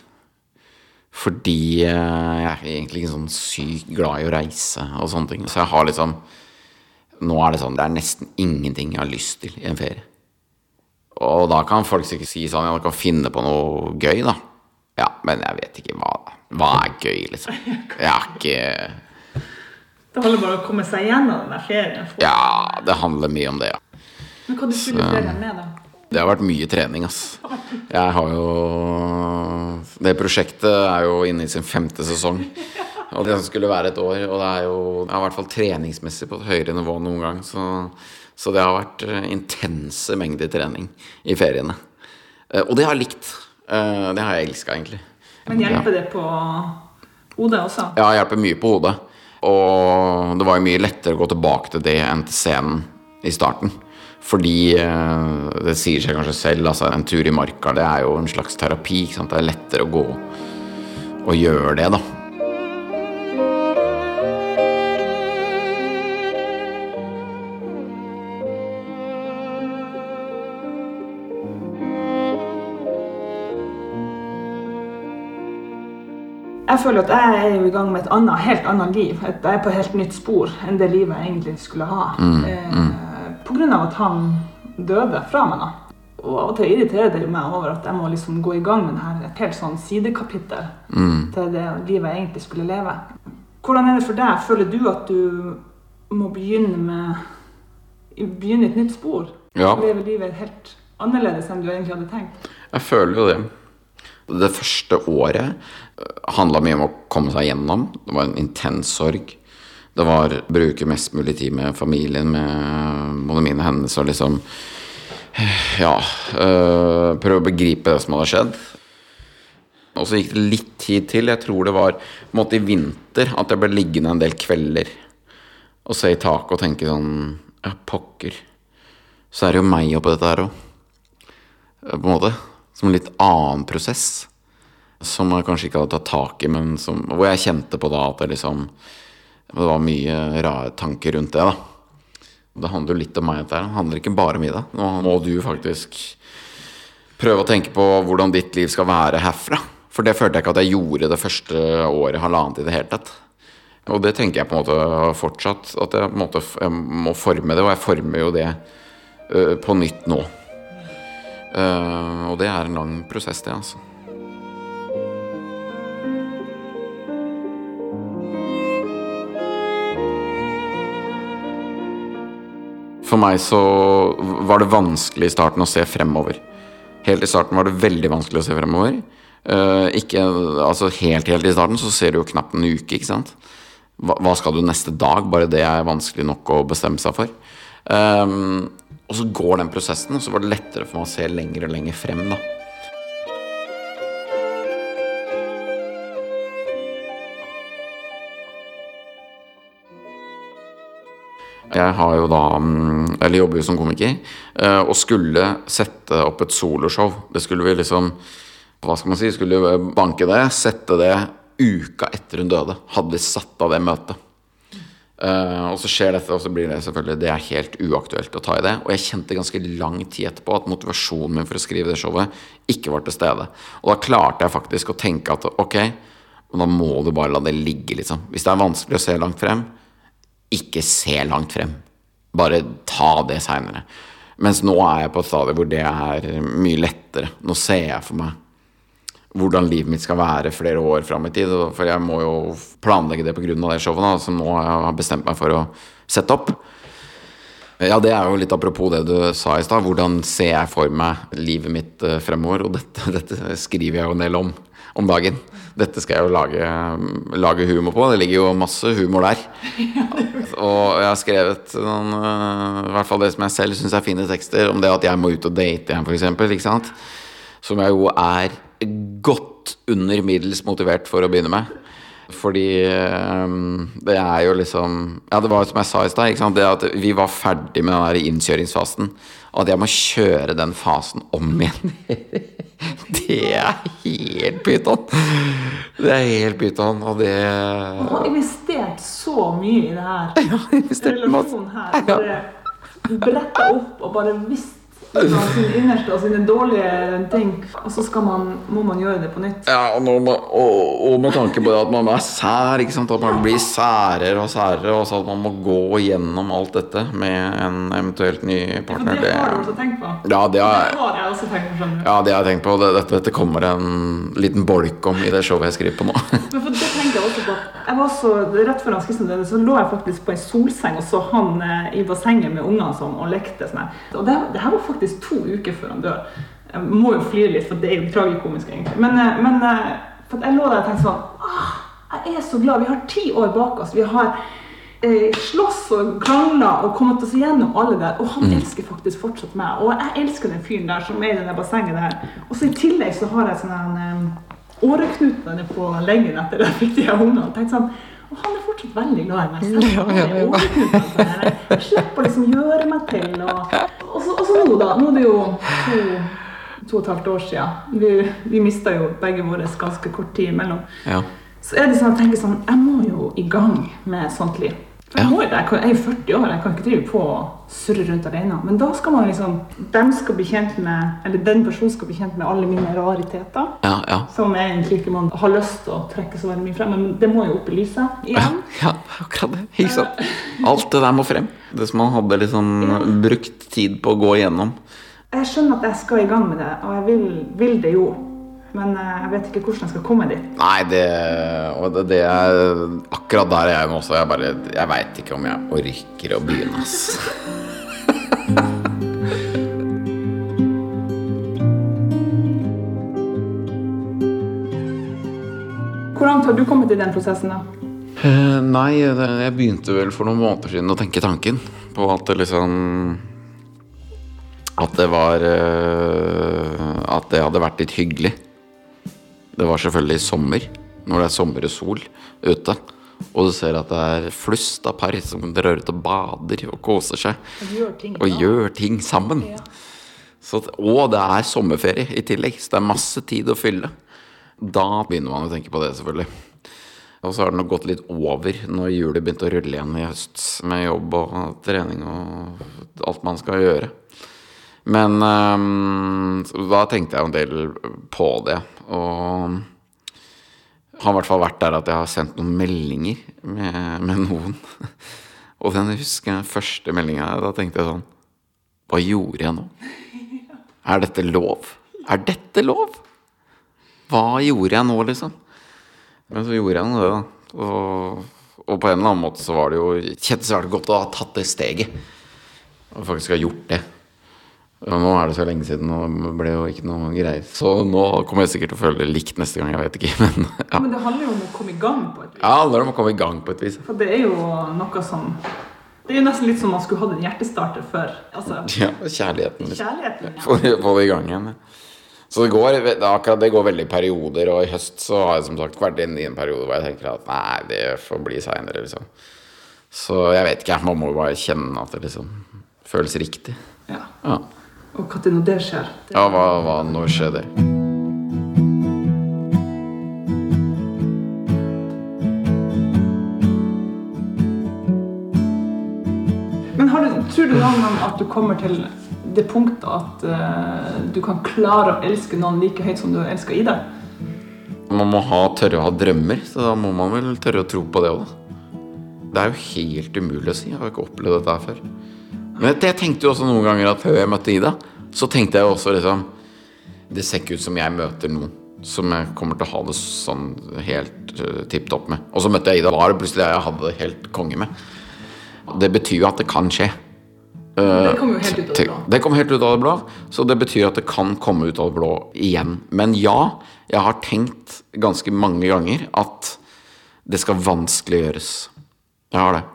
Fordi øh, jeg er egentlig ikke sånn sykt glad i å reise og sånne ting. Så jeg har liksom Nå er det sånn Det er nesten ingenting jeg har lyst til i en ferie. Og da kan folk sikkert si sånn Ja, man kan finne på noe gøy, da. Ja, men jeg vet ikke hva Hva er gøy, liksom? Jeg er ikke Det handler bare om å komme seg gjennom den ferien. Ja, det handler mye om det, ja. Men hva du fyller ferien med, da? Det har vært mye trening, ass. Jeg har jo Det prosjektet er jo inne i sin femte sesong. Og det skulle være et år. Og det er jo i hvert fall treningsmessig på et høyere nivå enn noen gang. Så, så det har vært eh, intense mengder trening i feriene. Eh, Og det har jeg likt. Eh, Det har jeg elska, egentlig. Men hjelper det på hodet også? Ja, hjelper mye på hodet. Og det var jo mye lettere å gå tilbake til det enn til scenen i starten. Fordi eh, det sier seg kanskje selv, altså en tur i marka det er jo en slags terapi. Ikke sant? Det er lettere å gå og gjøre det, da. Jeg føler at jeg er i gang med et annet, helt annet liv. At jeg er på et helt nytt spor enn det livet jeg egentlig skulle ha. Mm, på av at han døde fra meg. da. Og av og til irriterer det jo meg over at jeg må liksom gå i gang med her, et helt sånn sidekapittel til det livet jeg egentlig skulle leve. Hvordan er det for deg? Føler du at du må begynne med begynne et nytt spor? Ja. Leve livet helt annerledes enn du egentlig hadde tenkt? Jeg føler jo det. Det første året handla mye om å komme seg gjennom. Det var en intens sorg. Det var å bruke mest mulig tid med familien, med både mine hendelser og liksom Ja. øh, prøve å begripe det som hadde skjedd. Og så gikk det litt tid til. Jeg tror det var måte i vinter at jeg ble liggende en del kvelder og se i taket og tenke sånn Ja, pokker. Så er det jo meg oppi dette her òg på en måte. Som en litt annen prosess. Som jeg kanskje ikke hadde tatt tak i, men som, hvor jeg kjente på da at det liksom Det var mye rare tanker rundt det, da. Det handler jo litt om meg. Det handler ikke bare om Ida. Nå må du faktisk prøve å tenke på hvordan ditt liv skal være herfra. For det følte jeg ikke at jeg gjorde det første året, halvannet i det hele tatt. Og det tenker jeg på en måte fortsatt. At jeg på en måte jeg må forme det, og jeg former jo det uh, på nytt nå. Uh, og det er en lang prosess, det, altså. For meg så var det vanskelig i starten å se fremover. Helt i starten var det veldig vanskelig å se fremover. Uh, ikke, altså helt, helt i starten så ser du jo knapt en uke, ikke sant. Hva, hva skal du neste dag? Bare det er vanskelig nok å bestemme seg for. Um, og så går den prosessen, og så var det lettere for meg å se lenger og lenger frem, da. Jeg har jo da mm, Eller jobber jo som komiker. eh, Og skulle sette opp et soloshow. Det skulle vi liksom Hva skal man si? Skulle banke det. Sette det uka etter hun døde. Hadde vi satt av det møtet. Uh, og så skjer dette, og så blir det selvfølgelig Det er helt uaktuelt å ta i det. Og jeg kjente ganske lang tid etterpå at motivasjonen min for å skrive det showet ikke var til stede. Og da klarte jeg faktisk å tenke at ok, da må du bare la det ligge, liksom. Hvis det er vanskelig å se langt frem, ikke se langt frem. Bare ta det seinere. Mens nå er jeg på et stadium hvor det er mye lettere. Nå ser jeg for meg hvordan livet mitt skal være flere år fram i tid. For jeg må jo planlegge det pga. det showet da, som nå jeg har bestemt meg for å sette opp. Ja, det er jo litt apropos det du sa i stad. Hvordan ser jeg for meg livet mitt eh, fremover? Og dette, *laughs* dette skriver jeg jo en del om om dagen. Dette skal jeg jo lage, lage, humor på. Det ligger jo masse humor der. *laughs* Og jeg har skrevet noen, eh, i hvert fall det som jeg selv syns er fine tekster, om det at jeg må ut og date igjen, f.eks. Som jeg jo er godt under middels motivert for å begynne med. Fordi um, det er jo liksom Ja, det var som jeg sa i stad. Det at vi var ferdig med den der innkjøringsfasen. Og at jeg må kjøre den fasen om igjen. *laughs* *laughs* det er helt pyton. Det er helt pyton, og det Du har investert så mye i det her. *laughs* Ja, investert masse. her. Bare bretta opp og bare visst av sine innerste og sine dårlige ting, og så man, må man gjøre det på nytt. Ja, og, man, og, og med tanke på at man er sær, at man blir særere og særere, og så at man må gå gjennom alt dette med en eventuelt ny partner. det har du også tenkt på? Ja, det har, det har jeg også tenkt på. skjønner. Ja, det har jeg tenkt på. Dette, dette kommer en liten bolk om i det showet jeg skriver på nå. *laughs* Men for det tenker jeg også på jeg var så, Rett før han så lå jeg faktisk på en solseng og så han eh, i bassenget med ungene sånn, og lekte. sånn. Og det, det her var faktisk faktisk to uker før han dør. Jeg må jo flire litt, for det er jo tragikomisk, egentlig. Men, eh, men eh, for jeg lå der og tenkte sånn ah, Jeg er så glad. Vi har ti år bak oss. Vi har eh, slåss og krangla og kommet oss igjennom alle der. Og han mm. elsker faktisk fortsatt meg. Og jeg elsker den fyren der som er i det bassenget der. Og så i tillegg så har jeg sånn en åreknute på leggen etter at *laughs* jeg fikk de ungene. Tenkte sånn og han er fortsatt veldig glad i meg. Selv ja, ja, ja. Jeg slipper liksom gjøre meg til. Og, og, så, og så nå, da. Nå er det jo to, to og et halvt år siden. Vi, vi mista jo begge våre ganske kort tid imellom. Ja. Så er det sånn at jeg tenker sånn Jeg må jo i gang med sånt liv. Jeg, må, jeg, er jo 40 år, jeg kan ikke drive på og surre rundt alene. Men da skal man liksom dem skal bli kjent med, eller Den personen skal bli kjent med alle mine rariteter. Ja, ja. Som jeg egentlig ikke man har lyst til å trekke så veldig mye frem. Men det må jo opp i lyset igjen. Ja, ja akkurat det. Ikke sant. Alt det der må frem. Det som man hadde liksom brukt tid på å gå igjennom. Jeg skjønner at jeg skal i gang med det, og jeg vil, vil det jo. Men eh, jeg vet ikke hvordan jeg skal komme dit. Nei, det, og det, det er akkurat der jeg er nå også. Jeg bare Jeg veit ikke om jeg orker å begynne, ass. *laughs* Hvor langt har du kommet i den prosessen, da? Uh, nei, jeg begynte vel for noen måneder siden å tenke tanken på at det liksom At det var uh, At det hadde vært litt hyggelig det var selvfølgelig sommer, når det er sommer og sol ute. Og du ser at det er flust av par som drar ut og bader og koser seg. Og gjør ting, og gjør ting sammen. Ja. Så, og det er sommerferie i tillegg, så det er masse tid å fylle. Da begynner man å tenke på det, selvfølgelig. Og så har det nok gått litt over når hjulet begynte å rulle igjen i høst med jobb og trening og alt man skal gjøre. Men um, da tenkte jeg en del på det. Og har i hvert fall vært der at jeg har sendt noen meldinger med, med noen. *laughs* Og den husker jeg første meldinga. Da tenkte jeg sånn Hva gjorde jeg nå? Er dette lov? Er dette lov? Hva gjorde jeg nå, liksom? Men så gjorde jeg nå det, da. Og, og, på en eller annen måte så var det jo Kjentes svært godt å ha tatt det steget. Og faktisk ha gjort det. Ja, nå er det så lenge siden, og det ble jo ikke noe greier. Så nå kommer jeg sikkert til å føle det likt neste gang. jeg vet ikke, *laughs* Men, ja. men det handler jo om å komme i gang på et vis. Ja, det handler om å komme i gang på et vis. For det er jo noe som Det er jo nesten litt som man skulle hatt en hjertestarter før. Altså, *laughs* ja, kjærligheten. Liksom. kjærligheten ja. Få det i gang igjen. Så det går, akkurat det går veldig i perioder, og i høst så har jeg som sagt vært inne i en periode hvor jeg tenker at nei, det får bli seinere, liksom. Så jeg vet ikke, man må jo bare kjenne at det liksom føles riktig. Ja. ja. Og når det skjer? Det... Ja, hva, hva når skjer det? Men du, tror du noen gang at du kommer til det punktet at uh, du kan klare å elske noen like høyt som du elsker Ida? Man må ha, tørre å ha drømmer, så da må man vel tørre å tro på det òg. Det er jo helt umulig å si. Jeg har ikke opplevd dette her før. Men jeg tenkte jo også noen ganger at før jeg møtte Ida, så tenkte jeg også liksom Det ser ikke ut som jeg møter noen som jeg kommer til å ha det sånn helt uh, tipp topp med. Og så møtte jeg Ida, var det plutselig jeg hadde det helt konge med. Det betyr jo at det kan skje. Det kommer jo helt ut av det blå. Det kommer helt ut av det blå, så det betyr at det kan komme ut av det blå igjen. Men ja, jeg har tenkt ganske mange ganger at det skal vanskeliggjøres. Jeg har det.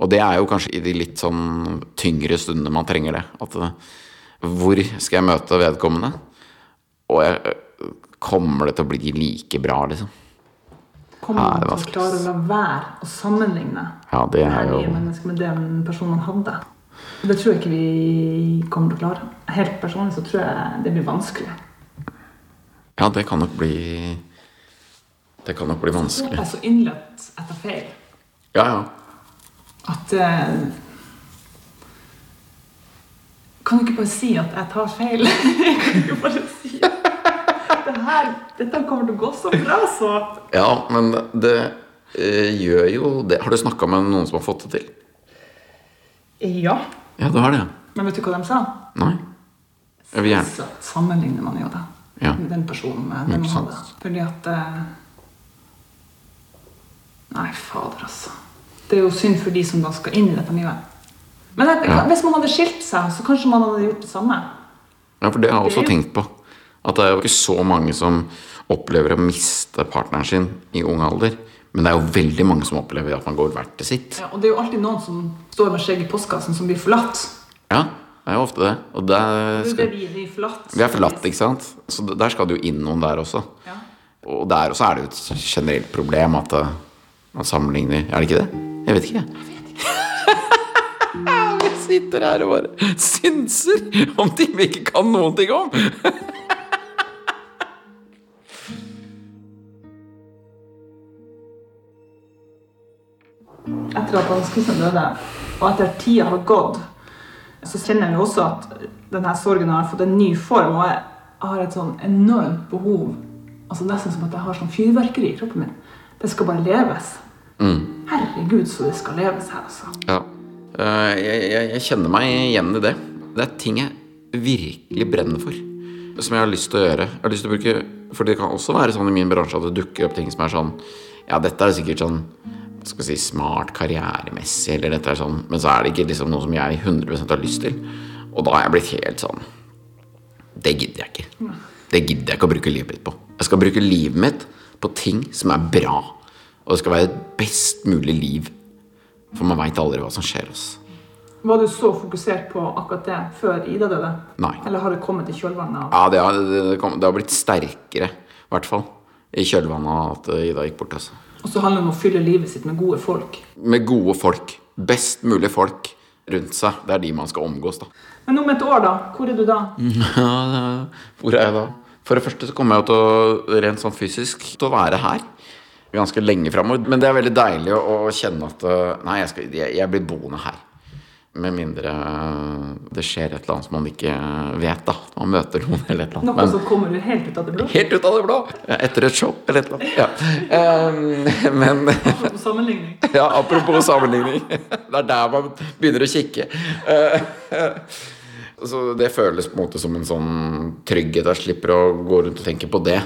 Og det er jo kanskje i de litt sånn tyngre stundene man trenger det. At eh, hvor skal jeg møte vedkommende? Og jeg, eh, kommer det til å bli like bra, liksom? Kommer man til å klare å la være å sammenligne Ja, det er jo mennesket med den personen man hadde? Det tror jeg ikke vi kommer til å klare. Helt personlig så tror jeg det blir vanskelig. Ja, det kan nok bli Det kan nok bli Jeg vanskelig. er så innløpt etter feil Ja, ja. At eh, Kan du ikke bare si at jeg tar feil? *laughs* kan du ikke bare si det her, Dette kommer til å gå så bra, så Ja, men det eh, gjør jo det. Har du snakka med noen som har fått det til? Ja. Ja, du har det. Men vet du hva de sa? Nei? Jeg vil gjerne Så sammenligner man jo da Ja. den personen med den man hadde. Fordi at eh, Nei, fader, altså. Det er jo synd for de som da skal inn i dette nye. Men jeg, Ja. hvis man hadde skilt seg, så kanskje man hadde gjort det samme. Ja, for det har jeg også tenkt på. At det er jo ikke så mange som opplever å miste partneren sin i ung alder. Men det er jo veldig mange som opplever at man går hvert til sitt. Ja, og det er jo alltid noen som står med skjegg i postkassen, som blir forlatt. Ja, det er jo ofte det. Og der er skal, vi blir forlatt. vi er forlatt, ikke sant? Så der skal det jo inn noen der også. Ja. Og der også er det jo et generelt problem at eh, man sammenligner Er det ikke det? Jeg vet ikke, jeg. *laughs* Vi sitter her og bare synser om ting vi ikke kan noen ting om. *laughs* Etter at Christian døde, og etter at tida har gått, så kjenner jeg også at denne sorgen har fått en ny form, og jeg har et sånn enormt behov. Altså Nesten som at jeg har sånn fyrverkeri i kroppen min. Det skal bare leves. Herregud, så det skal leves her, altså. Ja. Eh, Jeg, jeg, jeg kjenner meg igjen i det. Det er ting jeg virkelig brenner for. Som jeg har lyst til å gjøre. Jeg har lyst til å bruke For det kan også være sånn i min bransje at det dukker opp ting som er sånn Ja, dette er sikkert sånn skal si, smart karrieremessig, eller dette er sånn Men så er det ikke liksom noe som jeg 100 har lyst til. Og da har jeg blitt helt sånn Det gidder jeg ikke. Det gidder jeg ikke å bruke livet mitt på. Jeg skal bruke livet mitt på ting som er bra. Og det skal være et best mulig liv. For man veit aldri hva som skjer. Oss. Var du så fokusert på akkurat det før Ida døde? Nei. Eller har det kommet i kjølvannet av Ja, det har, det, det, kom, det har blitt sterkere, i hvert fall. I kjølvannet av at eh, Ida gikk bort. Altså. Og så handler det om å fylle livet sitt med gode folk. Med gode folk. Best mulig folk rundt seg. Det er de man skal omgås, da. Men om et år, da? Hvor er du da? *laughs* Hvor er jeg da? For det første så kommer jeg til å, rent sånn fysisk til å være her. Ganske lenge framover. Men det er veldig deilig å, å kjenne at eh, Nei, jeg, skal, jeg, jeg blir boende her. Med mindre eh, det skjer et eller annet som man ikke vet, da. Man møter noen eller et eller Noe annet. Men- som kommer helt ut av det blå? Helt ut av det blå. Etter et show eller et eller annet. Ja. *laughs* Men apropos sammenligning. *laughs* ja, apropos sammenligning. Det er der man begynner å kikke. Eh, *laughs* Så det føles på en måte som en sånn trygghet. Jeg slipper å gå rundt og tenke på det.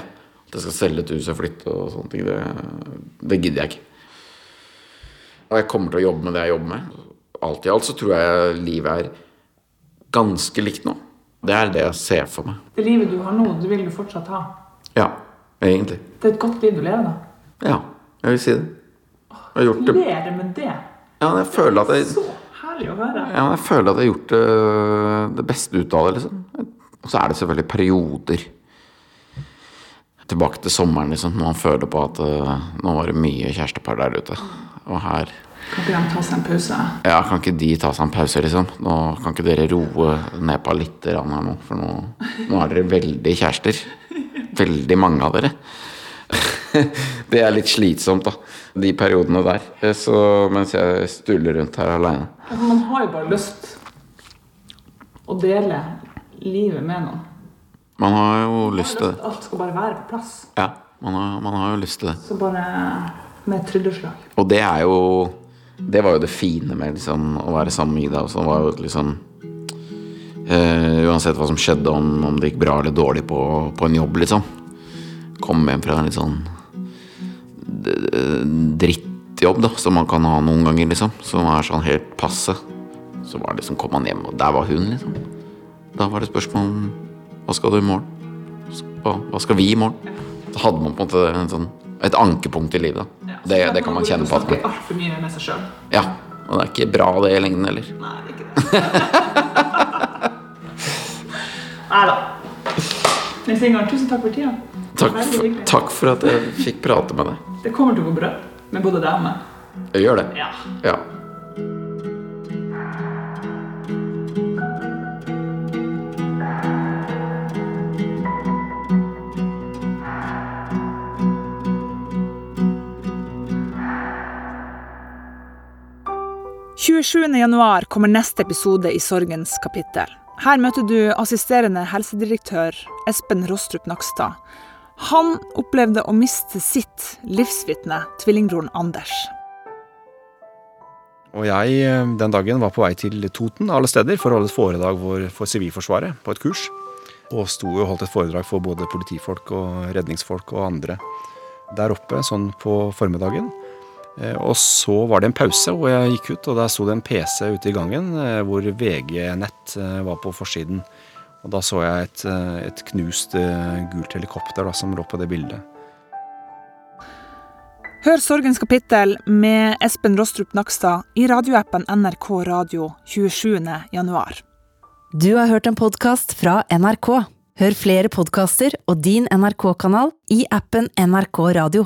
At jeg skal selge et hus og flytte og sånne ting. Det, det gidder jeg ikke. Og jeg kommer til å jobbe med det jeg jobber med. Alt i alt så tror jeg livet er ganske likt nå. Det er det jeg ser for meg. Det livet du har nå, det vil du fortsatt ha. Ja, egentlig. Det er et godt liv du lever, da. Ja, jeg vil si det. Jeg har gjort det Gratulerer med det. Ja, jeg føler at jeg, Så herlig å høre. ja, jeg, føler at jeg har gjort det, det beste ut av det, liksom. Og så er det selvfølgelig perioder. Tilbake til sommeren, liksom, man føler på at eh, nå var det mye kjærestepar der ute. Og her Kan ikke de ta seg en pause? Ja, kan ikke de ta seg en pause, liksom? Nå kan ikke dere roe ned på litt her nå, for nå, nå er dere veldig kjærester. Veldig mange av dere. *laughs* Det er litt slitsomt, da. De periodene der. Eh, Så mens jeg stuller rundt her aleine. Man har jo bare lyst å dele livet med noen. Man har jo lyst til det. Alt skal bare være på plass. Ja, man har, man har jo lyst til det. Så bare med et trylleslag. Og det er jo Det var jo det fine med liksom, å være sammen med Ida. Også. Det var jo liksom uh, Uansett hva som skjedde, om, om, det gikk bra eller dårlig på, på en jobb, liksom. Komme hjem fra en litt sånn drittjobb, da, som man kan ha noen ganger, liksom. Som er sånn helt passe. Så var det liksom, kom man hjem, og der var hun, liksom. Da var det spørsmål om hva skal du i morgen? Hva, skal vi i morgen? Så hadde man på en måte en sånn, et ankepunkt i livet. Ja, Det, det kan man kjenne på. at man- altfor mye med seg sjøl. Ja, og det er ikke bra det i lengden heller. Nei, det er ikke det. *laughs* Nei da. Nils Ingar, tusen takk for tida. Takk for, takk for at jeg fikk prate med deg. Det kommer til å gå bra med både deg og meg. Jeg gjør det. Ja. Ja. Januar kommer neste episode i Sorgens kapittel. Her møter du assisterende helsedirektør Espen Rostrup Nakstad. Han opplevde å miste sitt livsvitne, tvillingbroren Anders. Og jeg eh, den dagen var på vei til Toten alle steder for å holde et foredrag for, for Sivilforsvaret på et kurs. Og sto og holdt et foredrag for både politifolk og redningsfolk og andre der oppe sånn på formiddagen. Eh, Og så var det en pause hvor jeg gikk ut, og der sto det en PC ute i gangen eh, hvor VG Nett eh, var på forsiden. Og da så jeg et, et knust gult helikopter da, som lå på det bildet. Hør Sorgens kapittel med Espen Rostrup Nakstad i radioappen NRK Radio 27. januar. Du har hørt en podkast fra NRK. Hør flere podkaster og din NRK-kanal i appen NRK Radio.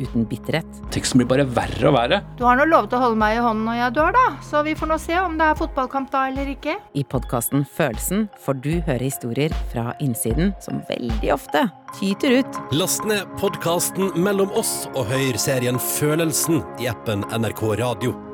uten bitterhet. Teksten blir bare verre og verre. Du har nå lovet å holde meg i hånden når jeg dør, da. Så vi får nå se om det er fotballkamp da eller ikke. I podkasten Følelsen får du høre historier fra innsiden som veldig ofte tyter ut. Last ned podkasten Mellom oss og hør serien Følelsen i appen NRK Radio.